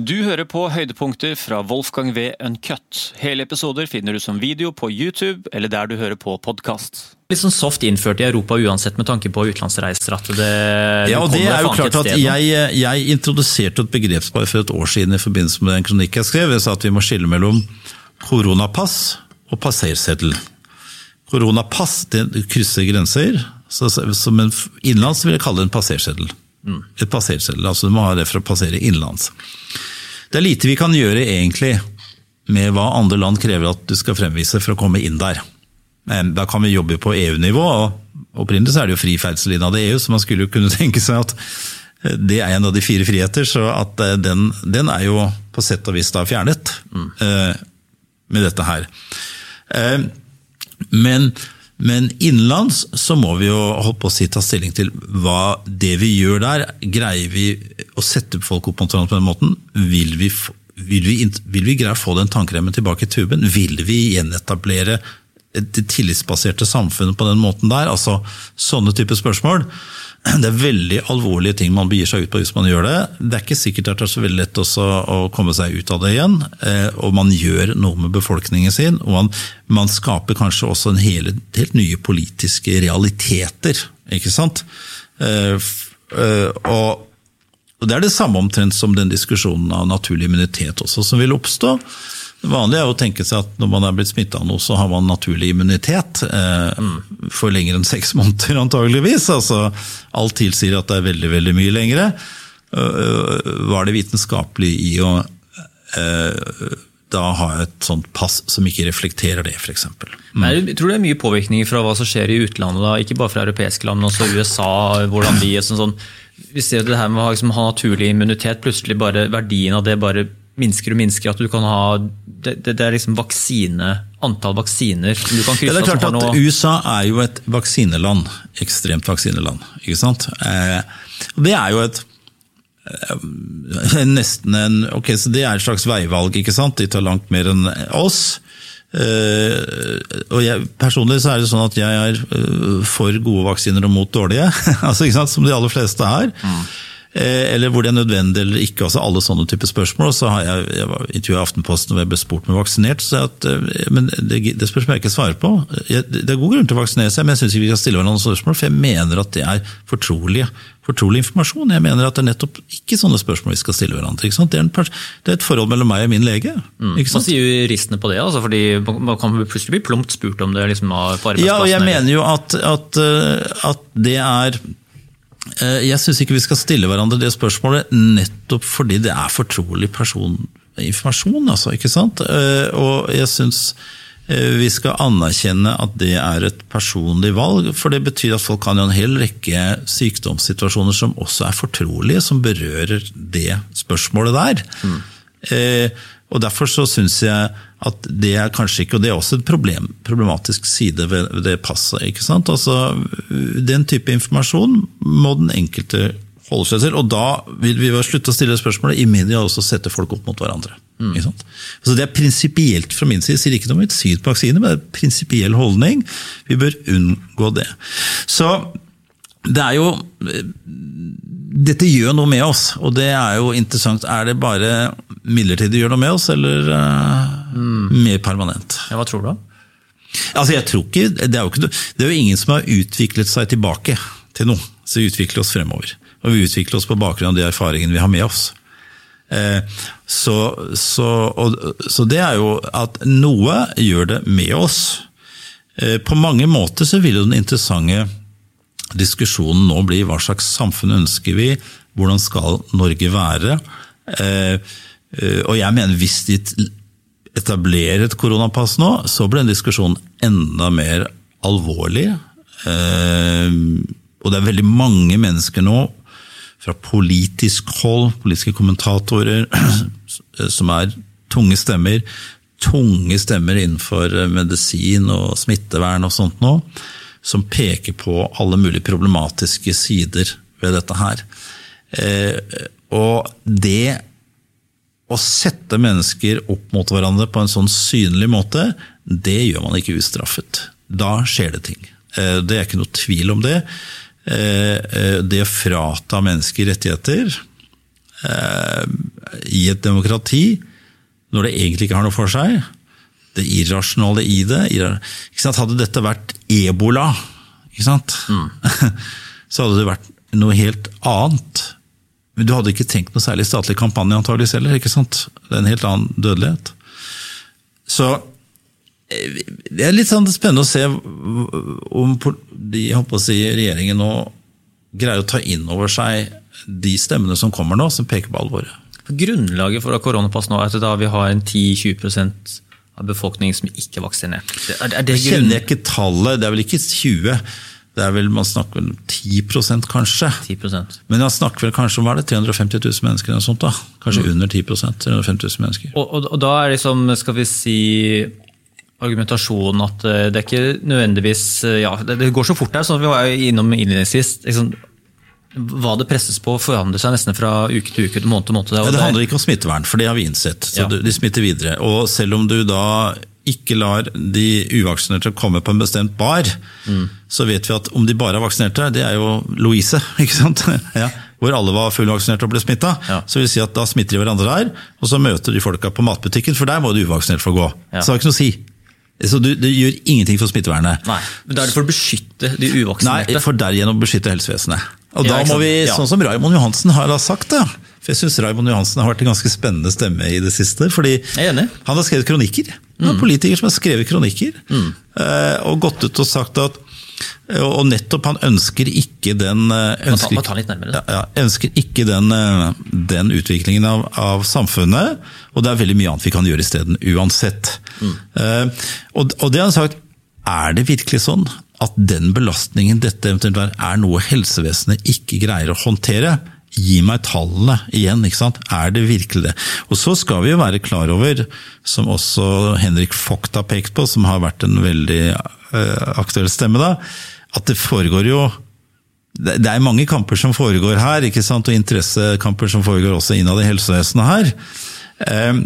Du hører på høydepunkter fra Wolfgang V. Uncut. Hele episoder finner du som video på YouTube eller der du hører på podkast. Litt sånn soft innført i Europa uansett med tanke på utenlandsreiser. at det, Ja, og det er jo klart at jeg, jeg introduserte et begrepspar for et år siden i forbindelse med den kronikk jeg skrev. Jeg sa at vi må skille mellom koronapass og passerseddel. Koronapass det krysser grenser, så, som en innenlands vil jeg kalle det en passerseddel. Et passerseddel, altså Du må ha det for å passere innenlands. Det er lite vi kan gjøre egentlig med hva andre land krever at du skal fremvise for å komme inn der. Men Da kan vi jobbe på EU-nivå, og opprinnelig så er det jo fri ferdsel innad i EU, så man skulle jo kunne tenke seg at eh, det er en av de fire friheter, så at eh, den, den er jo på sett og vis da fjernet eh, med dette her. Men, men innenlands så må vi jo holdt på å si, ta stilling til hva det vi gjør der. Greier vi å sette folk opp på den måten? Vil vi, vil vi, vil vi greie å få den tankremmen tilbake i tuben? Vil vi gjenetablere det tillitsbaserte samfunnet på den måten der? Altså sånne typer spørsmål. Det er veldig alvorlige ting man begir seg ut på hvis man gjør det. Det er ikke sikkert at det er så veldig lett også å komme seg ut av det igjen. eh, Og man gjør noe med befolkningen sin. Og man, man skaper kanskje også en hele, helt nye politiske realiteter. Ikke sant? Eh, eh, og Det er det samme omtrent som den diskusjonen av naturlig immunitet også som vil oppstå. Det vanlige er å tenke seg at når man er blitt smitta av noe, så har man naturlig immunitet eh, for lenger enn seks måneder antageligvis. Altså, alt tilsier at det er veldig veldig mye lengre. Øh, Hva er det vitenskapelig i å eh, da ha et sånt pass som ikke reflekterer det, f.eks.? Mm. Jeg tror det er mye påvirkninger fra hva som skjer i utlandet, da. ikke bare fra europeiske land, men også USA. hvordan de, sånn, sånn, Vi ser det her med å ha, liksom, ha naturlig immunitet, plutselig bare verdien av det bare minsker og minsker. At du kan ha Det, det, det er liksom vaksine, antall vaksiner som du kan Ja, krysse det er klart at noe USA er jo et vaksineland. Ekstremt vaksineland. ikke sant? Eh, det er jo et eh, nesten en ok, så Det er et slags veivalg. ikke sant? De tar langt mer enn oss. Uh, og jeg, Personlig så er det sånn at jeg er uh, for gode vaksiner og mot dårlige. altså ikke sant, Som de aller fleste er. Eh, eller hvor det er nødvendig eller ikke. altså Alle sånne typer spørsmål. så har Jeg jeg var intervjuet i Aftenposten og jeg ble spurt om jeg var vaksinert. så jeg at, eh, men Det, det spørsmålet jeg ikke svarer på. Jeg, det er god grunn til å vaksinere seg, men jeg syns ikke vi skal stille hverandre spørsmål, for jeg mener at det er fortrolig, fortrolig informasjon. Jeg mener at det er nettopp ikke sånne spørsmål vi skal stille hverandre. Det er, det er et forhold mellom meg og min lege. ikke Hva sier juristene på det? Altså, fordi Man kan plutselig bli plumpt spurt om det liksom, på på Ja, og jeg arbeidsplassen. mener jo at, at, eh, at det er eh, Jeg syns ikke vi skal stille hverandre det spørsmålet nettopp fordi det er fortrolig personinformasjon. Altså, ikke sant? Eh, Og jeg syns vi skal anerkjenne at det er et personlig valg, for det betyr at folk kan ha en hel rekke sykdomssituasjoner som også er fortrolige, som berører det spørsmålet der. Mm. og Derfor så syns jeg at det er kanskje ikke Og det er også en problem, problematisk side ved, det passet. ikke sant? Altså, Den type informasjon må den enkelte holde seg til. Og da vil vi slutte å stille spørsmålet i media og også sette folk opp mot hverandre. Sant? Så Det er prinsipielt fra min side. Jeg sier ikke noe om et syn på vaksine, men det er en prinsipiell holdning. Vi bør unngå det. Så det er jo dette gjør noe med oss, og det er jo interessant. Er det bare midlertidig gjør noe med oss, eller eh, mer permanent? Ja, hva tror du? da? Altså, jeg tror ikke, det er, jo ikke, det er jo ingen som har utviklet seg tilbake til noe. Så vi utvikler oss fremover. Og vi utvikler oss på bakgrunn av de erfaringene vi har med oss. Eh, Så, så, og, så det er jo at noe gjør det med oss. Eh, På mange måter så vil jo den interessante diskusjonen nå bli hva slags samfunn ønsker vi, hvordan skal Norge være? Eh, eh, Og jeg mener hvis de etablerer et koronapass nå, så blir den diskusjonen enda mer alvorlig. Eh, Og det er veldig mange mennesker nå fra politisk hold, politiske kommentatorer, som er tunge stemmer, tunge stemmer innenfor medisin og smittevern og sånt nå, som peker på alle mulige problematiske sider ved dette her. Eh, og det å sette mennesker opp mot hverandre på en sånn synlig måte, det gjør man ikke ustraffet. Da skjer det ting. Eh, Det er ikke noe tvil om det. Eh, eh, Det å frata mennesker rettigheter, i et demokrati, når det egentlig ikke har noe for seg. Det irrasjonale i det. Hadde dette vært ebola, ikke sant? så hadde det vært noe helt annet. Men du hadde ikke tenkt noe særlig statlig kampanje antageligvis heller. ikke sant? Det er en helt annen dødelighet. Så eh, det er litt sånn spennende å se om de, si, regjeringen nå greier å ta inn over seg de stemmene som kommer nå, som peker på alvoret. Grunnlaget for koronapass nå er at da vi har en 10-20 av befolkningen som ikke er vaksinert. Er, er det jeg kjenner jeg ikke tallet, det er vel ikke 20 det er vel, Man snakker vel om 10% kanskje. 10%. Men man snakker vel kanskje om hva er det, 350 000 mennesker eller sånt da? Kanskje mm. under 10 350 000 mennesker. Og, og, og, da er liksom, skal vi si argumentasjonen at eh, det er ikke nødvendigvis eh, ja, det, går så fort her, som vi var innom innledningsvis. Liksom, hva det presses på, forandrer seg nesten fra uke til uke, måned til måned. Det, det handler ikke om smittevern, for det har vi innsett. så ja. De smitter videre. Og selv om du da ikke lar de uvaksinerte komme på en bestemt bar, mm. så vet vi at om de bare er vaksinerte, det er jo Louise, ikke sant? Ja. Hvor alle var fullvaksinerte og ble smitta. Ja. Så vil si at da smitter de hverandre der, og så møter de folka på matbutikken, for der må de uvaksinerte få gå. Ja. Så det har ikke noe å si. Så du, du, gjør ingenting for smittevernet. Nei, men Da er det for å beskytte de uvaksinerte? Nei, for derigjennom beskytte helsevesenet. Og da må vi, sånn som Raymond Johansen har sagt det, for jeg syns Raymond Johansen har vært en ganske spennende stemme i det siste. fordi Han har skrevet kronikker. Han er mm. politiker som har skrevet kronikker. Mm. Eh, og gått ut og sagt at og nettopp han ønsker ikke den eh, ønsker, nærmere, ja, ønsker ikke den, eh, den utviklingen av, av, samfunnet. Og det er veldig mye annet vi kan gjøre isteden, uansett. Mm. Uh, og, og, det har han sagt, er det virkelig sånn at den belastningen dette eventuelt er, er noe helsevesenet ikke greier å håndtere? Gi meg tallene igjen, ikke sant? er det virkelig det? Og så skal vi jo være klar over, som også Henrik Vogt har pekt på, som har vært en veldig uh, aktuell stemme da, at det foregår jo det er mange kamper som foregår her, ikke sant? og interessekamper som foregår også innad i helsevesenet her. Uh,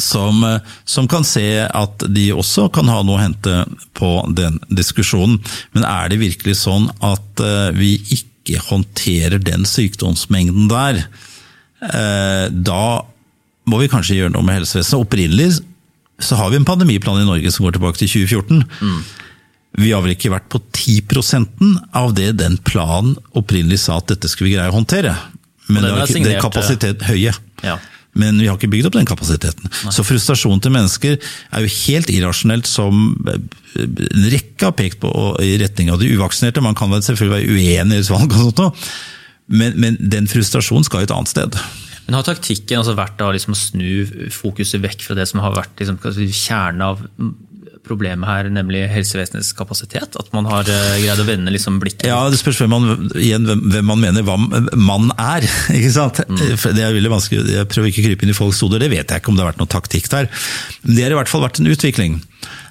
som, som, kan se at de også kan ha noe å hente på den diskusjonen. Men er det virkelig sånn at uh, vi ikke ikke håndterer den sykdomsmengden der, eh, da må vi kanskje gjøre noe med helsevesenet. Opprinnelig så har vi en pandemiplan i Norge som går tilbake til 2014. Mm. Vi har vel ikke vært på 10% av det den planen opprinnelig sa at dette skulle vi greie å håndtere. Men det er, det er kapasitet høye. Ja. Men vi har ikke bygd opp den kapasiteten. Nei. Så frustrasjonen til mennesker er jo helt irrasjonelt, som en rekke har pekt på i retning av de uvaksinerte. Man kan selvfølgelig være uenig i valg, og sånt, men, men den frustrasjonen skal jo et annet sted. Men Har taktikken altså vært å liksom snu fokuset vekk fra det som har vært liksom, kjernen av problemet her, nemlig helsevesenets kapasitet? At man har uh, greid å vende liksom blikket? Ja, Det spørs hvem man, igjen, hvem man mener hva man er. ikke sant? Mm. Det er veldig vanskelig, Jeg prøver ikke å krype inn i folks hoder, det vet jeg ikke om det har vært noe taktikk der. Det har i hvert fall vært en utvikling.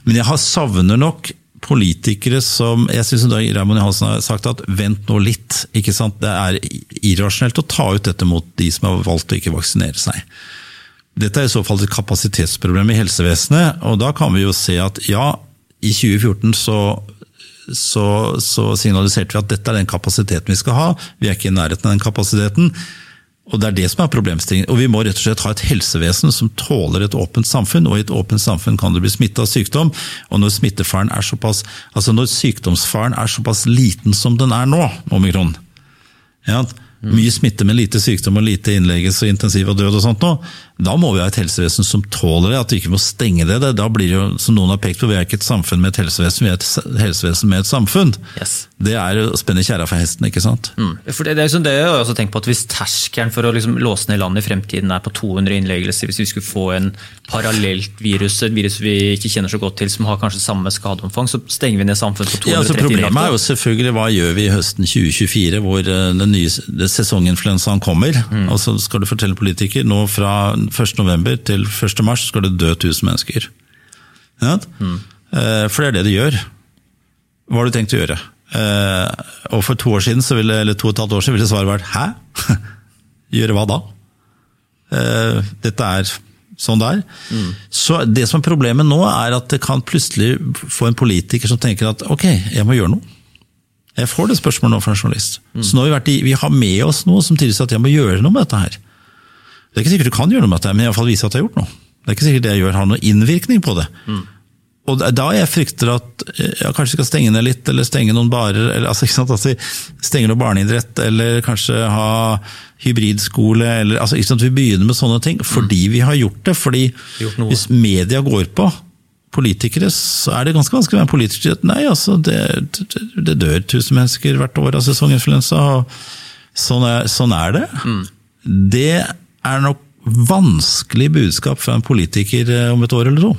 Men jeg har savner nok politikere som jeg synes Raymond Johansen har sagt at vent nå litt. ikke sant? Det er irrasjonelt å ta ut dette mot de som har valgt å ikke vaksinere seg. Dette er i så fall et kapasitetsproblem i helsevesenet, og da kan vi jo se at ja, i 2014 så, så, så signaliserte vi at dette er den kapasiteten vi skal ha. Vi er ikke i nærheten av den kapasiteten. Og Det er det som er problemstillingen. Og Vi må rett og slett ha et helsevesen som tåler et åpent samfunn. og I et åpent samfunn kan det bli smitta av sykdom. og Når smittefaren er såpass, altså når sykdomsfaren er såpass liten som den er nå, omikron, ja, mye smitte med lite sykdom og lite innleggelse intensiv og død og sånt nå, da må vi ha et helsevesen som tåler det, at vi ikke må stenge det. Da blir det jo, som noen har pekt på, vi er ikke et samfunn med et helsevesen, vi er et helsevesen med et samfunn. Yes. Det er å spenne kjerra for hesten, ikke sant. Mm. For det, det, er liksom det jeg har også tenkt på, at Hvis terskelen for å liksom låse ned landet i fremtiden er på 200 innleggelser, hvis vi skulle få en parallelt virus, et virus vi ikke kjenner så godt til, som har kanskje samme skadeomfang, så stenger vi ned samfunnet på 230 ja, altså Problemet er jo selvfølgelig hva gjør vi i høsten 2024, hvor eh, den nye sesonginfluensaen kommer. Mm. og så skal du fortelle politiker nå fra 1.11. til 1.3 skal det dø 1000 mennesker. Ja? Mm. For det er det det gjør. Hva har du tenkt å gjøre? Eh, og for to år siden, ville, eller to og et halvt år siden ville svaret vært 'hæ?' Gjøre hva da? Eh, dette er sånn det er. Mm. Så det som er problemet nå, er at det kan plutselig få en politiker som tenker at ok, jeg må gjøre noe. Jeg får det spørsmålet nå fra en journalist. Mm. Så nå har vi, vært i, vi har med oss noe som tilsier at jeg må gjøre noe med dette her. Det er ikke sikkert du kan gjøre noe med dette, men iallfall vise at jeg har gjort noe. Det er ikke sikkert det jeg gjør har noen innvirkning på det. Og det er da jeg frykter at ja, kanskje vi skal stenge ned litt, eller stenge noen barer, eller altså, ikke sant, Altså, stenge noe barneidrett, eller kanskje ha hybridskole, eller altså, ikke sant, vi begynner med sånne ting fordi vi har gjort det. fordi Gjort hvis media går på politikere, så er det ganske vanskelig å være politiker nei, altså, det, det, det dør tusen mennesker hvert år av sesonginfluensa, og sånn er, sånn er det. Det er nok vanskelig budskap fra en politiker eh, om et år eller to.